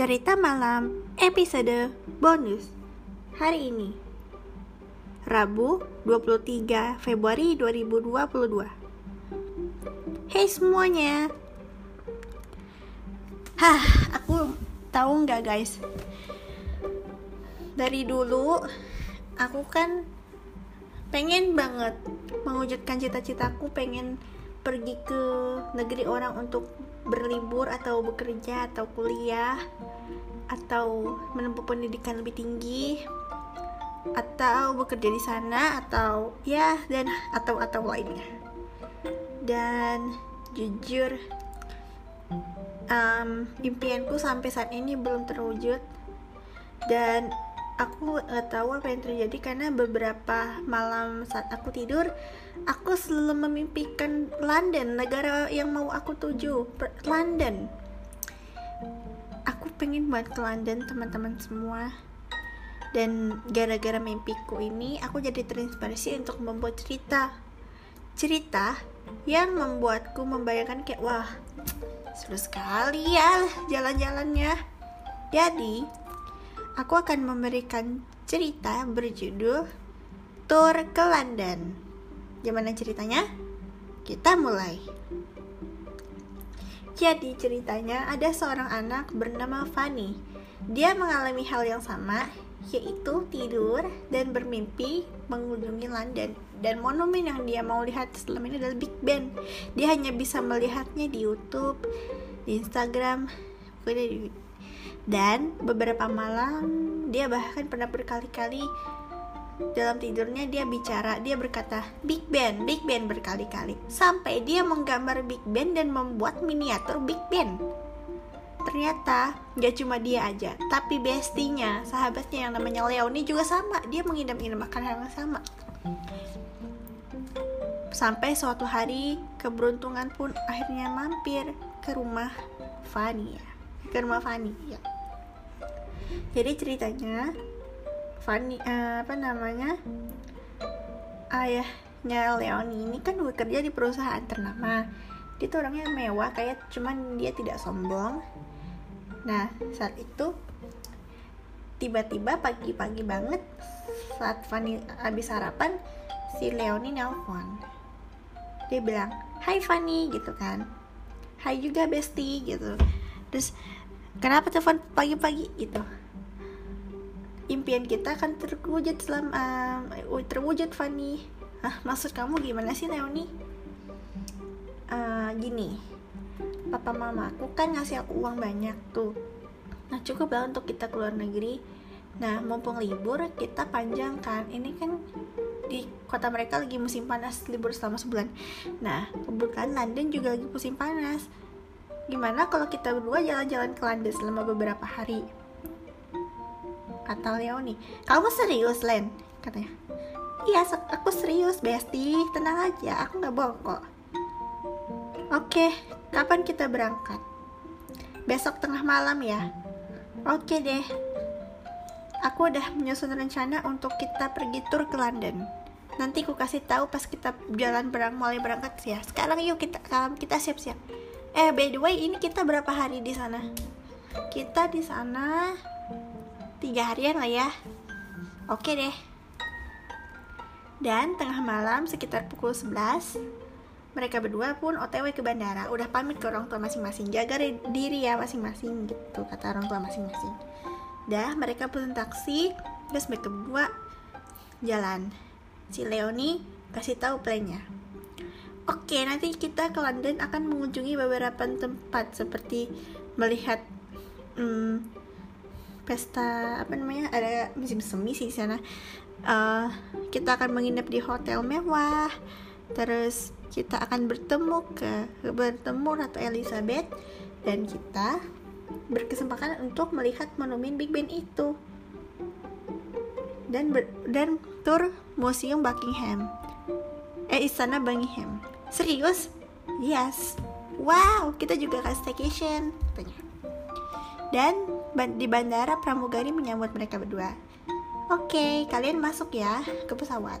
Cerita Malam episode bonus. Hari ini Rabu 23 Februari 2022 Hey semuanya. Hah, aku tahu nggak guys? Dari dulu aku kan pengen banget mewujudkan cita-citaku pengen pergi ke negeri orang untuk berlibur atau bekerja atau kuliah atau menempuh pendidikan lebih tinggi atau bekerja di sana atau ya dan atau atau lainnya. Dan jujur um, impianku sampai saat ini belum terwujud. Dan aku nggak tahu apa yang terjadi karena beberapa malam saat aku tidur aku selalu memimpikan London negara yang mau aku tuju London. Aku pengen banget ke London teman-teman semua. Dan gara-gara mimpiku ini aku jadi terinspirasi untuk membuat cerita. Cerita yang membuatku membayangkan kayak wah seru sekali ya jalan-jalannya. Jadi aku akan memberikan cerita berjudul Tour ke London. Gimana ceritanya? Kita mulai. Jadi ceritanya ada seorang anak bernama Fanny. Dia mengalami hal yang sama, yaitu tidur dan bermimpi mengunjungi London. Dan monumen yang dia mau lihat selama ini adalah Big Ben. Dia hanya bisa melihatnya di YouTube, di Instagram, dan beberapa malam dia bahkan pernah berkali-kali dalam tidurnya dia bicara, dia berkata Big Ben, Big Ben berkali-kali sampai dia menggambar Big Ben dan membuat miniatur Big Ben. Ternyata gak cuma dia aja, tapi bestinya, sahabatnya yang namanya Leoni juga sama, dia mengidam-idamkan hal yang sama. Sampai suatu hari keberuntungan pun akhirnya mampir ke rumah Fanny ya ke rumah Fanny ya. Jadi ceritanya Fanny uh, apa namanya ayahnya Leoni ini kan bekerja di perusahaan ternama. Dia tuh orangnya mewah kayak cuman dia tidak sombong. Nah saat itu tiba-tiba pagi-pagi banget saat Fanny habis sarapan si Leoni nelpon. Dia bilang Hai Fanny gitu kan. Hai juga Besti gitu terus kenapa telepon pagi-pagi itu impian kita akan terwujud selama uh, terwujud Fanny Hah, maksud kamu gimana sih Leoni? Uh, gini, papa mama aku kan ngasih aku uang banyak tuh. Nah cukup lah untuk kita keluar negeri. Nah mumpung libur kita panjang kan. Ini kan di kota mereka lagi musim panas libur selama sebulan. Nah kebetulan London juga lagi musim panas gimana kalau kita berdua jalan-jalan ke London selama beberapa hari? Kata Leoni, kamu serius Len? Katanya, iya aku serius Besti, tenang aja, aku gak bohong kok. Oke, kapan kita berangkat? Besok tengah malam ya? Oke deh. Aku udah menyusun rencana untuk kita pergi tur ke London. Nanti aku kasih tahu pas kita jalan berang mulai berangkat ya. Sekarang yuk kita kita siap-siap. Eh by the way ini kita berapa hari di sana? Kita di sana tiga harian lah ya. Oke deh. Dan tengah malam sekitar pukul 11 mereka berdua pun otw ke bandara udah pamit ke orang tua masing-masing jaga diri ya masing-masing gitu kata orang tua masing-masing dah mereka pun taksi terus mereka berdua jalan si Leoni kasih tahu plannya Oke, nanti kita ke London akan mengunjungi beberapa tempat seperti melihat hmm, pesta apa namanya ada musim semi sih sana. Uh, kita akan menginap di hotel mewah. Terus kita akan bertemu ke bertemu Ratu Elizabeth dan kita berkesempatan untuk melihat monumen Big Ben itu dan ber, dan tur museum Buckingham eh istana Buckingham Serius? Yes. Wow, kita juga akan staycation, katanya. Dan di bandara pramugari menyambut mereka berdua. Oke, kalian masuk ya ke pesawat.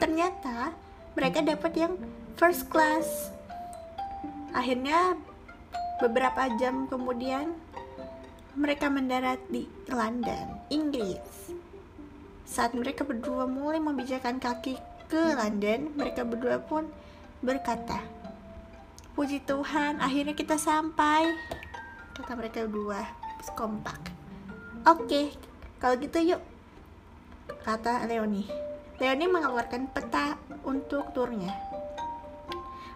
Ternyata mereka dapat yang first class. Akhirnya beberapa jam kemudian mereka mendarat di London, Inggris. Saat mereka berdua mulai membijakkan kaki ke London, mereka berdua pun berkata, Puji Tuhan, akhirnya kita sampai. Kata mereka berdua, kompak. Oke, kalau gitu yuk, kata Leonie. Leonie mengeluarkan peta untuk turnya.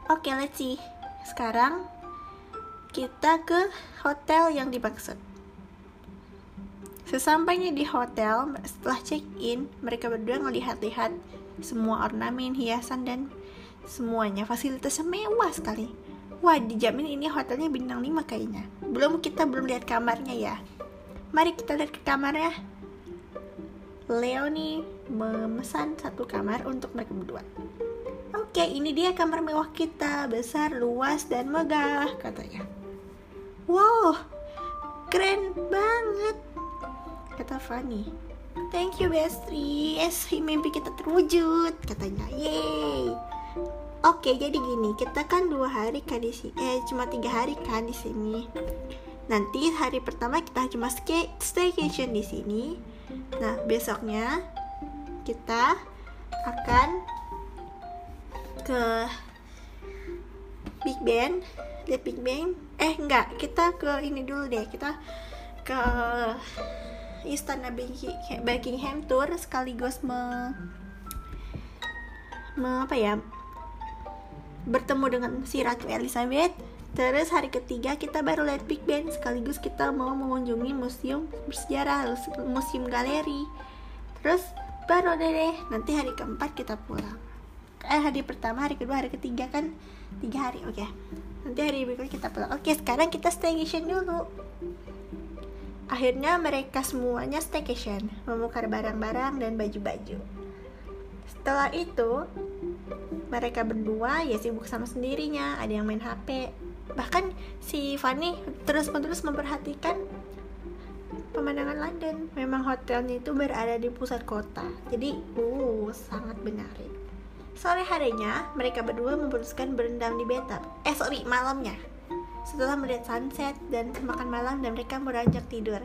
Oke, let's see. Sekarang kita ke hotel yang dimaksud. Sesampainya di hotel, setelah check-in, mereka berdua melihat-lihat semua ornamen, hiasan, dan semuanya fasilitasnya mewah sekali. Wah, dijamin ini hotelnya bintang 5 kayaknya. Belum kita belum lihat kamarnya ya. Mari kita lihat ke kamarnya. Leonie memesan satu kamar untuk mereka berdua. Oke, ini dia kamar mewah kita, besar, luas, dan megah, katanya. Wow, keren banget kata Fanny thank you Bestri. Yes mimpi kita terwujud katanya. Yay oke jadi gini kita kan dua hari kan di sini eh cuma tiga hari kan di sini. Nanti hari pertama kita cuma stay staycation di sini. Nah besoknya kita akan ke Big Ben lihat Big Ben eh enggak kita ke ini dulu deh. Kita ke istana Buckingham Tour sekaligus me, me apa ya bertemu dengan si Ratu Elizabeth. Terus hari ketiga kita baru lihat Big Ben sekaligus kita mau mengunjungi museum bersejarah museum galeri. Terus baru deh, deh nanti hari keempat kita pulang. Eh hari pertama hari kedua hari ketiga kan tiga hari oke. Okay. nanti hari berikutnya kita pulang. Oke okay, sekarang kita staycation dulu Akhirnya mereka semuanya staycation, membongkar barang-barang dan baju-baju. Setelah itu, mereka berdua ya sibuk sama sendirinya, ada yang main HP. Bahkan si Fanny terus-menerus memperhatikan pemandangan London. Memang hotelnya itu berada di pusat kota, jadi uh sangat menarik. Sore harinya, mereka berdua memutuskan berendam di bathtub. Eh sorry, malamnya setelah melihat sunset dan makan malam dan mereka beranjak tidur.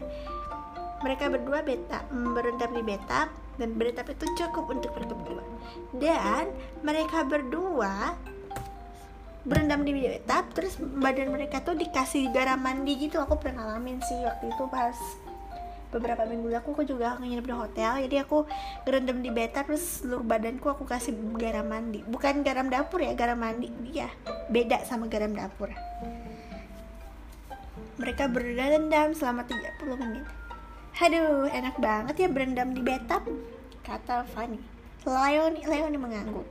Mereka berdua beta mm, berendam di betap dan betap itu cukup untuk mereka berdua. Dan mereka berdua berendam di betap terus badan mereka tuh dikasih garam mandi gitu. Aku pernah ngalamin sih waktu itu pas beberapa minggu lalu. Aku juga nginep di hotel jadi aku berendam di beta terus seluruh badanku aku kasih garam mandi. Bukan garam dapur ya garam mandi. Dia beda sama garam dapur mereka berendam selama 30 menit. Aduh, enak banget ya berendam di bathtub, kata Fanny. Leon, Leon mengangguk.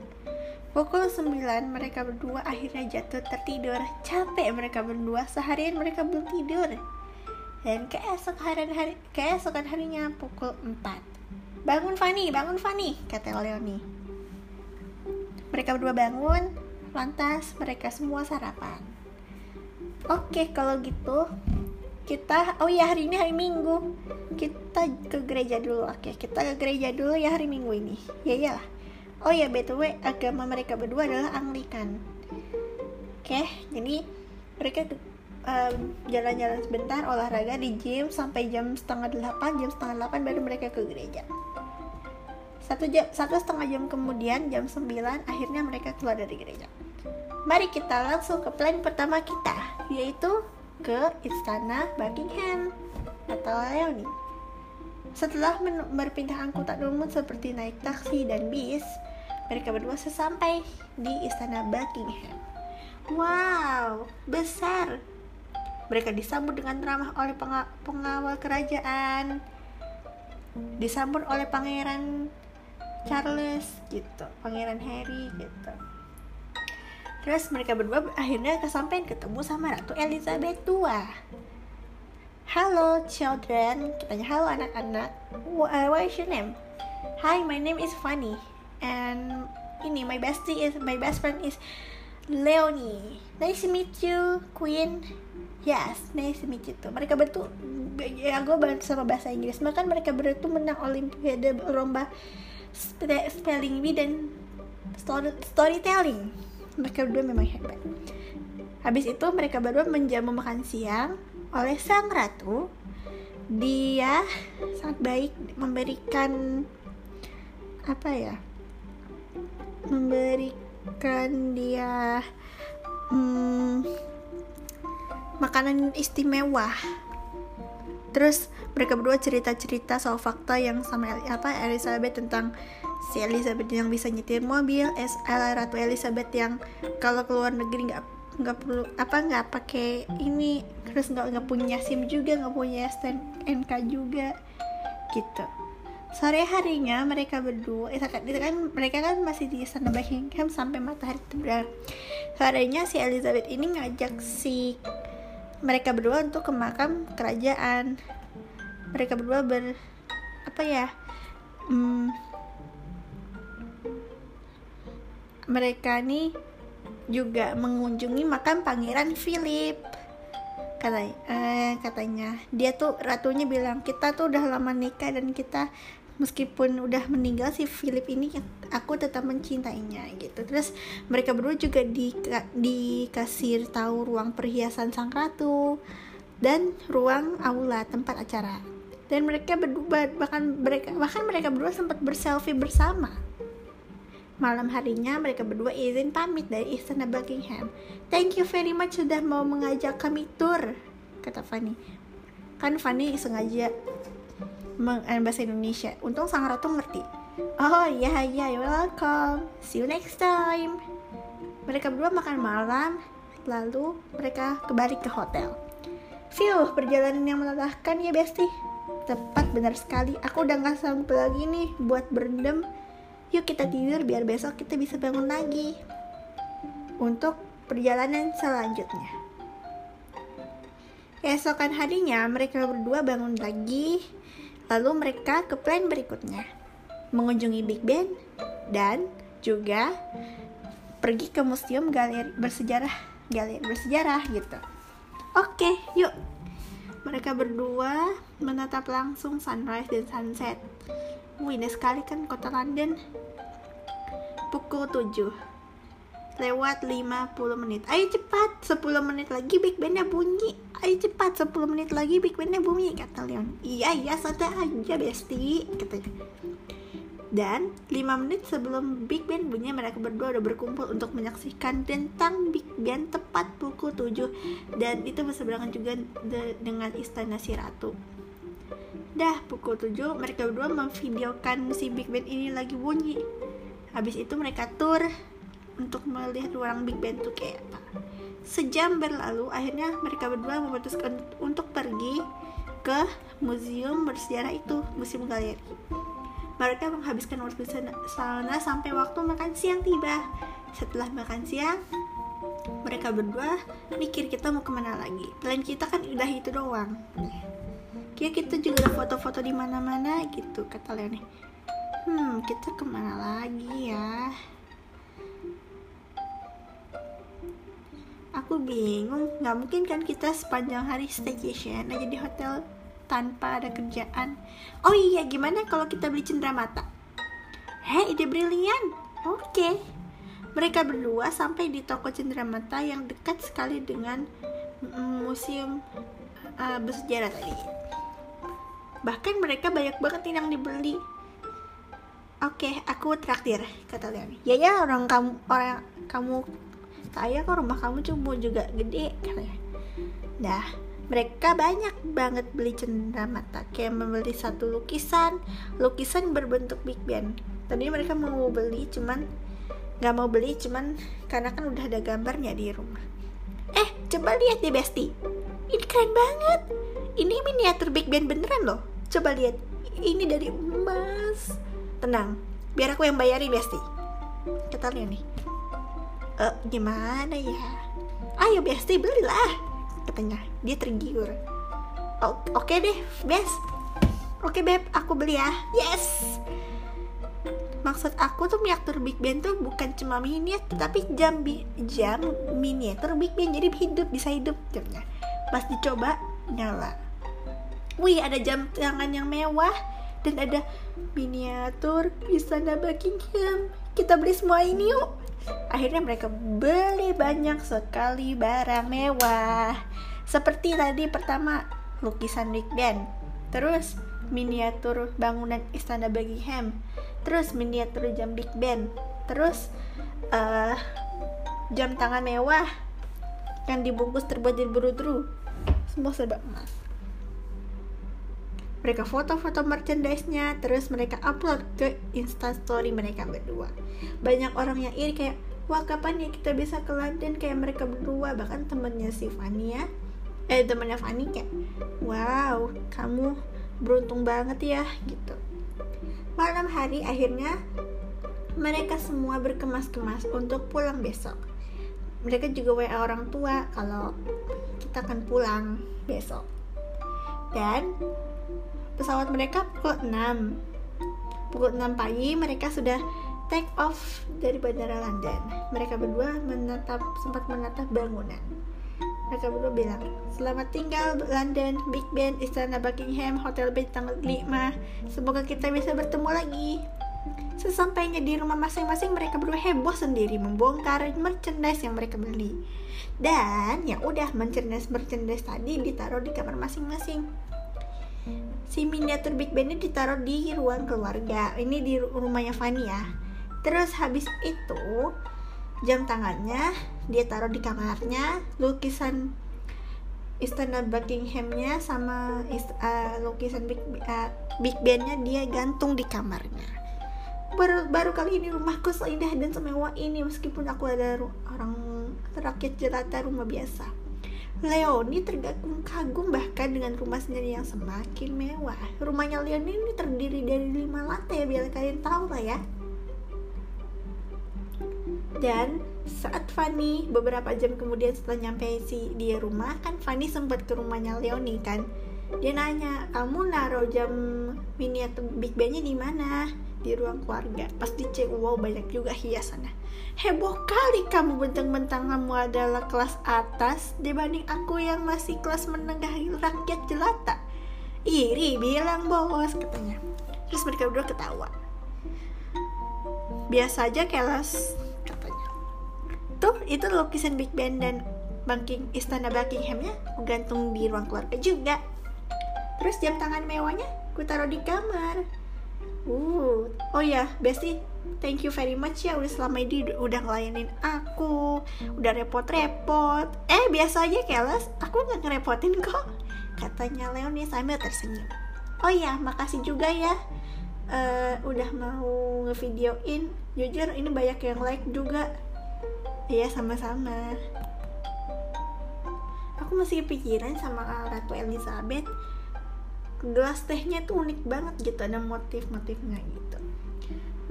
Pukul 9 mereka berdua akhirnya jatuh tertidur. Capek mereka berdua, seharian mereka belum tidur. Dan keesok hari, hari keesokan harinya pukul 4. Bangun Fanny, bangun Fanny, kata Leoni. Mereka berdua bangun, lantas mereka semua sarapan. Oke, kalau gitu kita oh ya hari ini hari Minggu. Kita ke gereja dulu. Oke, kita ke gereja dulu ya hari Minggu ini. Ya ya. Oh ya, btw agama mereka berdua adalah Anglikan. Oke, jadi mereka jalan-jalan um, sebentar olahraga di gym sampai jam setengah delapan jam setengah delapan baru mereka ke gereja satu jam satu setengah jam kemudian jam sembilan akhirnya mereka keluar dari gereja Mari kita langsung ke plan pertama kita, yaitu ke Istana Buckingham atau Leoni. Setelah berpindah angkutan umum seperti naik taksi dan bis, mereka berdua sesampai di Istana Buckingham. Wow, besar! Mereka disambut dengan ramah oleh pengawal kerajaan, disambut oleh Pangeran Charles gitu, Pangeran Harry gitu Terus mereka berdua akhirnya kesampaian ketemu sama Ratu Elizabeth tua. Halo children, katanya halo anak-anak. Uh, what is your name? Hi, my name is Fanny. And ini my bestie is my best friend is Leonie. Nice to meet you, Queen. Yes, nice to meet you too. Mereka berdua, ya gue bantu sama bahasa Inggris. Bahkan mereka berdua tuh menang Olimpiade lomba spelling bee dan story storytelling mereka berdua memang hebat. Habis itu mereka berdua menjamu makan siang oleh sang ratu dia sangat baik memberikan apa ya memberikan dia hmm, makanan istimewa terus mereka berdua cerita-cerita soal fakta yang sama apa Elizabeth tentang si Elizabeth yang bisa nyetir mobil, es Ratu Elizabeth yang kalau keluar negeri nggak nggak perlu apa nggak pakai ini terus nggak nggak punya sim juga nggak punya STNK juga gitu. Sore harinya mereka berdua itu kan, itu kan mereka kan masih di istana Buckingham sampai matahari terbenam sorenya si Elizabeth ini ngajak si mereka berdua untuk ke makam kerajaan. Mereka berdua ber apa ya hmm, mereka nih juga mengunjungi makam Pangeran Philip. Kata eh, katanya dia tuh ratunya bilang kita tuh udah lama nikah dan kita meskipun udah meninggal si Philip ini aku tetap mencintainya gitu. Terus mereka berdua juga di dikasih tahu ruang perhiasan sang ratu dan ruang aula tempat acara. Dan mereka berdua bahkan mereka bahkan mereka berdua sempat berselfie bersama Malam harinya mereka berdua izin pamit dari istana Buckingham. Thank you very much sudah mau mengajak kami tour, kata Fanny. Kan Fanny sengaja bahasa Indonesia. Untung sang ratu ngerti. Oh iya iya, you're welcome. See you next time. Mereka berdua makan malam, lalu mereka kembali ke hotel. Phew, perjalanan yang melelahkan ya Besti. Tepat benar sekali. Aku udah gak sanggup lagi nih buat berendam yuk kita tidur biar besok kita bisa bangun lagi untuk perjalanan selanjutnya. Keesokan harinya mereka berdua bangun lagi, lalu mereka ke plan berikutnya, mengunjungi Big Ben dan juga pergi ke museum galeri bersejarah, galeri bersejarah gitu. Oke, yuk. Mereka berdua menatap langsung sunrise dan sunset Wih, indah sekali kan kota London. Pukul 7 lewat 50 menit. Ayo cepat, 10 menit lagi Big Bandnya bunyi. Ayo cepat, 10 menit lagi Big Bandnya bunyi, kata Leon. Iya, iya, santai aja, Besti, katanya. Dan 5 menit sebelum Big Band bunyi, mereka berdua udah berkumpul untuk menyaksikan tentang Big Band tepat pukul 7. Dan itu berseberangan juga de dengan istana si ratu. Dah pukul 7 mereka berdua memvideokan si Big Band ini lagi bunyi. Habis itu mereka tur untuk melihat ruang Big Band tuh kayak apa. Sejam berlalu akhirnya mereka berdua memutuskan untuk pergi ke museum bersejarah itu, museum galeri. Mereka menghabiskan waktu sana, sampai waktu makan siang tiba. Setelah makan siang, mereka berdua mikir kita mau ke mana lagi. Plan kita kan udah itu doang ya kita juga ada foto-foto di mana-mana gitu kata Leone hmm kita ke mana lagi ya aku bingung nggak mungkin kan kita sepanjang hari staycation aja di hotel tanpa ada kerjaan. Oh iya gimana kalau kita beli cenderamata heh ide brilian. Oke. Okay. mereka berdua sampai di toko cenderamata yang dekat sekali dengan museum uh, bersejarah tadi. Bahkan mereka banyak banget yang dibeli. Oke okay, aku traktir kata Leon. Ya ya orang kamu orang kamu kaya kok rumah kamu cuma juga gede katanya dah mereka banyak banget beli cenderamata kayak membeli satu lukisan. Lukisan berbentuk Big Ben. Tadi mereka mau beli cuman nggak mau beli cuman karena kan udah ada gambarnya di rumah. Eh coba lihat deh Besti. Ini keren banget. Ini miniatur Big Ben beneran loh. Coba lihat. Ini dari emas. Tenang biar aku yang bayarin Besti. Kata dia nih. E, gimana ya? Ayo Besti belilah katanya dia tergiur. Oke okay deh Bes. Oke okay, Beb aku beli ya. Yes. Maksud aku tuh miniatur Big Ben tuh bukan cuma miniatur tapi jam bi jam miniatur Big Ben. Jadi hidup bisa hidup jamnya. Pas dicoba nyala. Wih ada jam tangan yang mewah. Dan ada miniatur istana Buckingham kita beli semua ini yuk. Akhirnya mereka beli banyak sekali barang mewah. Seperti tadi pertama lukisan Big Ben terus miniatur bangunan istana Buckingham. Terus miniatur jam Big Ben terus uh, jam tangan mewah yang dibungkus terbuat dari biru semua serba emas mereka foto-foto merchandise-nya terus mereka upload ke instastory mereka berdua. Banyak orang yang iri kayak wah kapan ya kita bisa ke London? Kayak mereka berdua bahkan temennya si Fanny ya. Eh temennya Fanny kayak wow kamu beruntung banget ya gitu. Malam hari akhirnya mereka semua berkemas-kemas untuk pulang besok. Mereka juga WA orang tua kalau kita akan pulang besok. Dan pesawat mereka pukul 6 pukul 6 pagi mereka sudah take off dari bandara London. Mereka berdua menatap sempat menatap bangunan. Mereka berdua bilang selamat tinggal London Big Ben Istana Buckingham Hotel Bintang 5 semoga kita bisa bertemu lagi. Sesampainya di rumah masing-masing mereka berdua heboh sendiri membongkar merchandise yang mereka beli. Dan ya udah merchandise merchandise tadi ditaruh di kamar masing-masing. Si miniatur Big ini ditaruh di ruang keluarga. Ini di rumahnya Fanny ya. Terus habis itu jam tangannya dia taruh di kamarnya, lukisan istana Buckinghamnya sama ist uh, lukisan Big, uh, Big Ben-nya dia gantung di kamarnya baru baru kali ini rumahku seindah dan semewah ini meskipun aku ada orang rakyat jelata rumah biasa Leoni terkagum-kagum bahkan dengan rumah sendiri yang semakin mewah. Rumahnya Leoni ini terdiri dari lima lantai biar kalian tahu lah ya. Dan saat Fanny beberapa jam kemudian setelah nyampe si dia rumah kan Fanny sempat ke rumahnya Leoni kan. Dia nanya, kamu naruh jam miniatur Big Ben-nya di mana? Di ruang keluarga. Pas dicek wow banyak juga hiasannya. Heboh kali kamu bentang-bentang kamu adalah kelas atas dibanding aku yang masih kelas menengah rakyat jelata. Iri bilang bos katanya. Terus mereka berdua ketawa. Biasa aja kelas katanya. Tuh itu lukisan Big Ben dan banking istana Buckinghamnya gantung di ruang keluarga juga. Terus jam tangan mewahnya gue taruh di kamar Uh, oh ya, Besti, thank you very much ya udah selama ini udah ngelayanin aku, udah repot-repot. Eh, biasa aja keles, aku nggak ngerepotin kok. Katanya Leonie sambil tersenyum. Oh ya, makasih juga ya. Uh, udah mau ngevideoin. Jujur ini banyak yang like juga. Iya, sama-sama. Aku masih kepikiran sama Ratu Elizabeth gelas tehnya tuh unik banget gitu ada motif-motifnya gitu.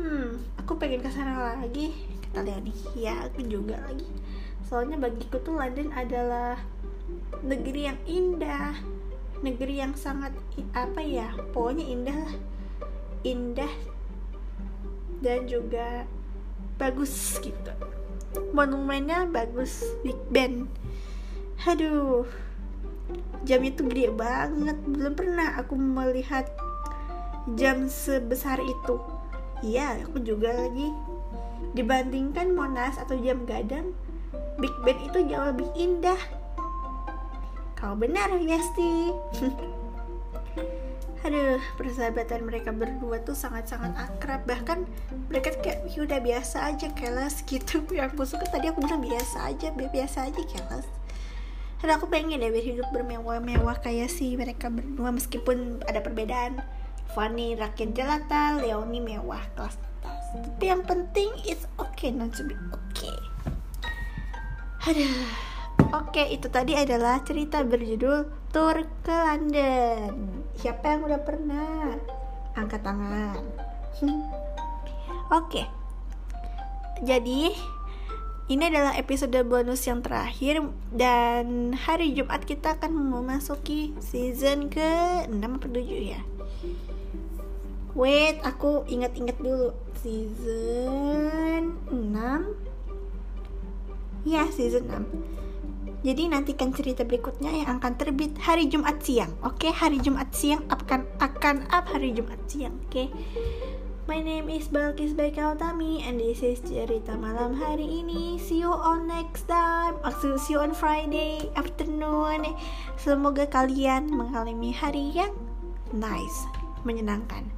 Hmm aku pengen ke sana lagi kita lihat nih ya aku juga lagi. Soalnya bagiku tuh London adalah negeri yang indah negeri yang sangat apa ya pokoknya indah lah. Indah dan juga bagus gitu. Monumennya bagus Big Ben. Aduh jam itu gede banget. Belum pernah aku melihat jam sebesar itu. Iya aku juga lagi. Dibandingkan Monas atau jam gadang Big Ben itu jauh lebih indah. Kau benar Yesti aduh persahabatan mereka berdua tuh sangat-sangat akrab. Bahkan mereka kayak ya udah biasa aja kelas gitu. Yang aku suka tadi aku bilang biasa aja biasa aja kelas dan aku pengen deh hidup bermewah-mewah kayak si mereka berdua meskipun ada perbedaan. Fanny rakyat jelata Leoni mewah kelas atas. Tapi yang penting it's okay not to be okay. Aduh oke itu tadi adalah cerita berjudul Tour ke London. Siapa yang udah pernah? Angkat tangan. Oke. Jadi ini adalah episode bonus yang terakhir dan hari Jumat kita akan memasuki season ke 6 atau 7 ya. Wait, aku ingat-ingat dulu. Season 6. Ya, season 6. Jadi nantikan cerita berikutnya yang akan terbit hari Jumat siang. Oke, okay? hari Jumat siang akan akan up hari Jumat siang. Oke. Okay? My name is Balkis Baikautami and this is cerita malam hari ini. See you on next time. Actually, see you on Friday afternoon. Semoga kalian mengalami hari yang nice, menyenangkan.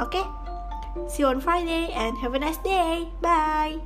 Oke, okay? see you on Friday and have a nice day. Bye.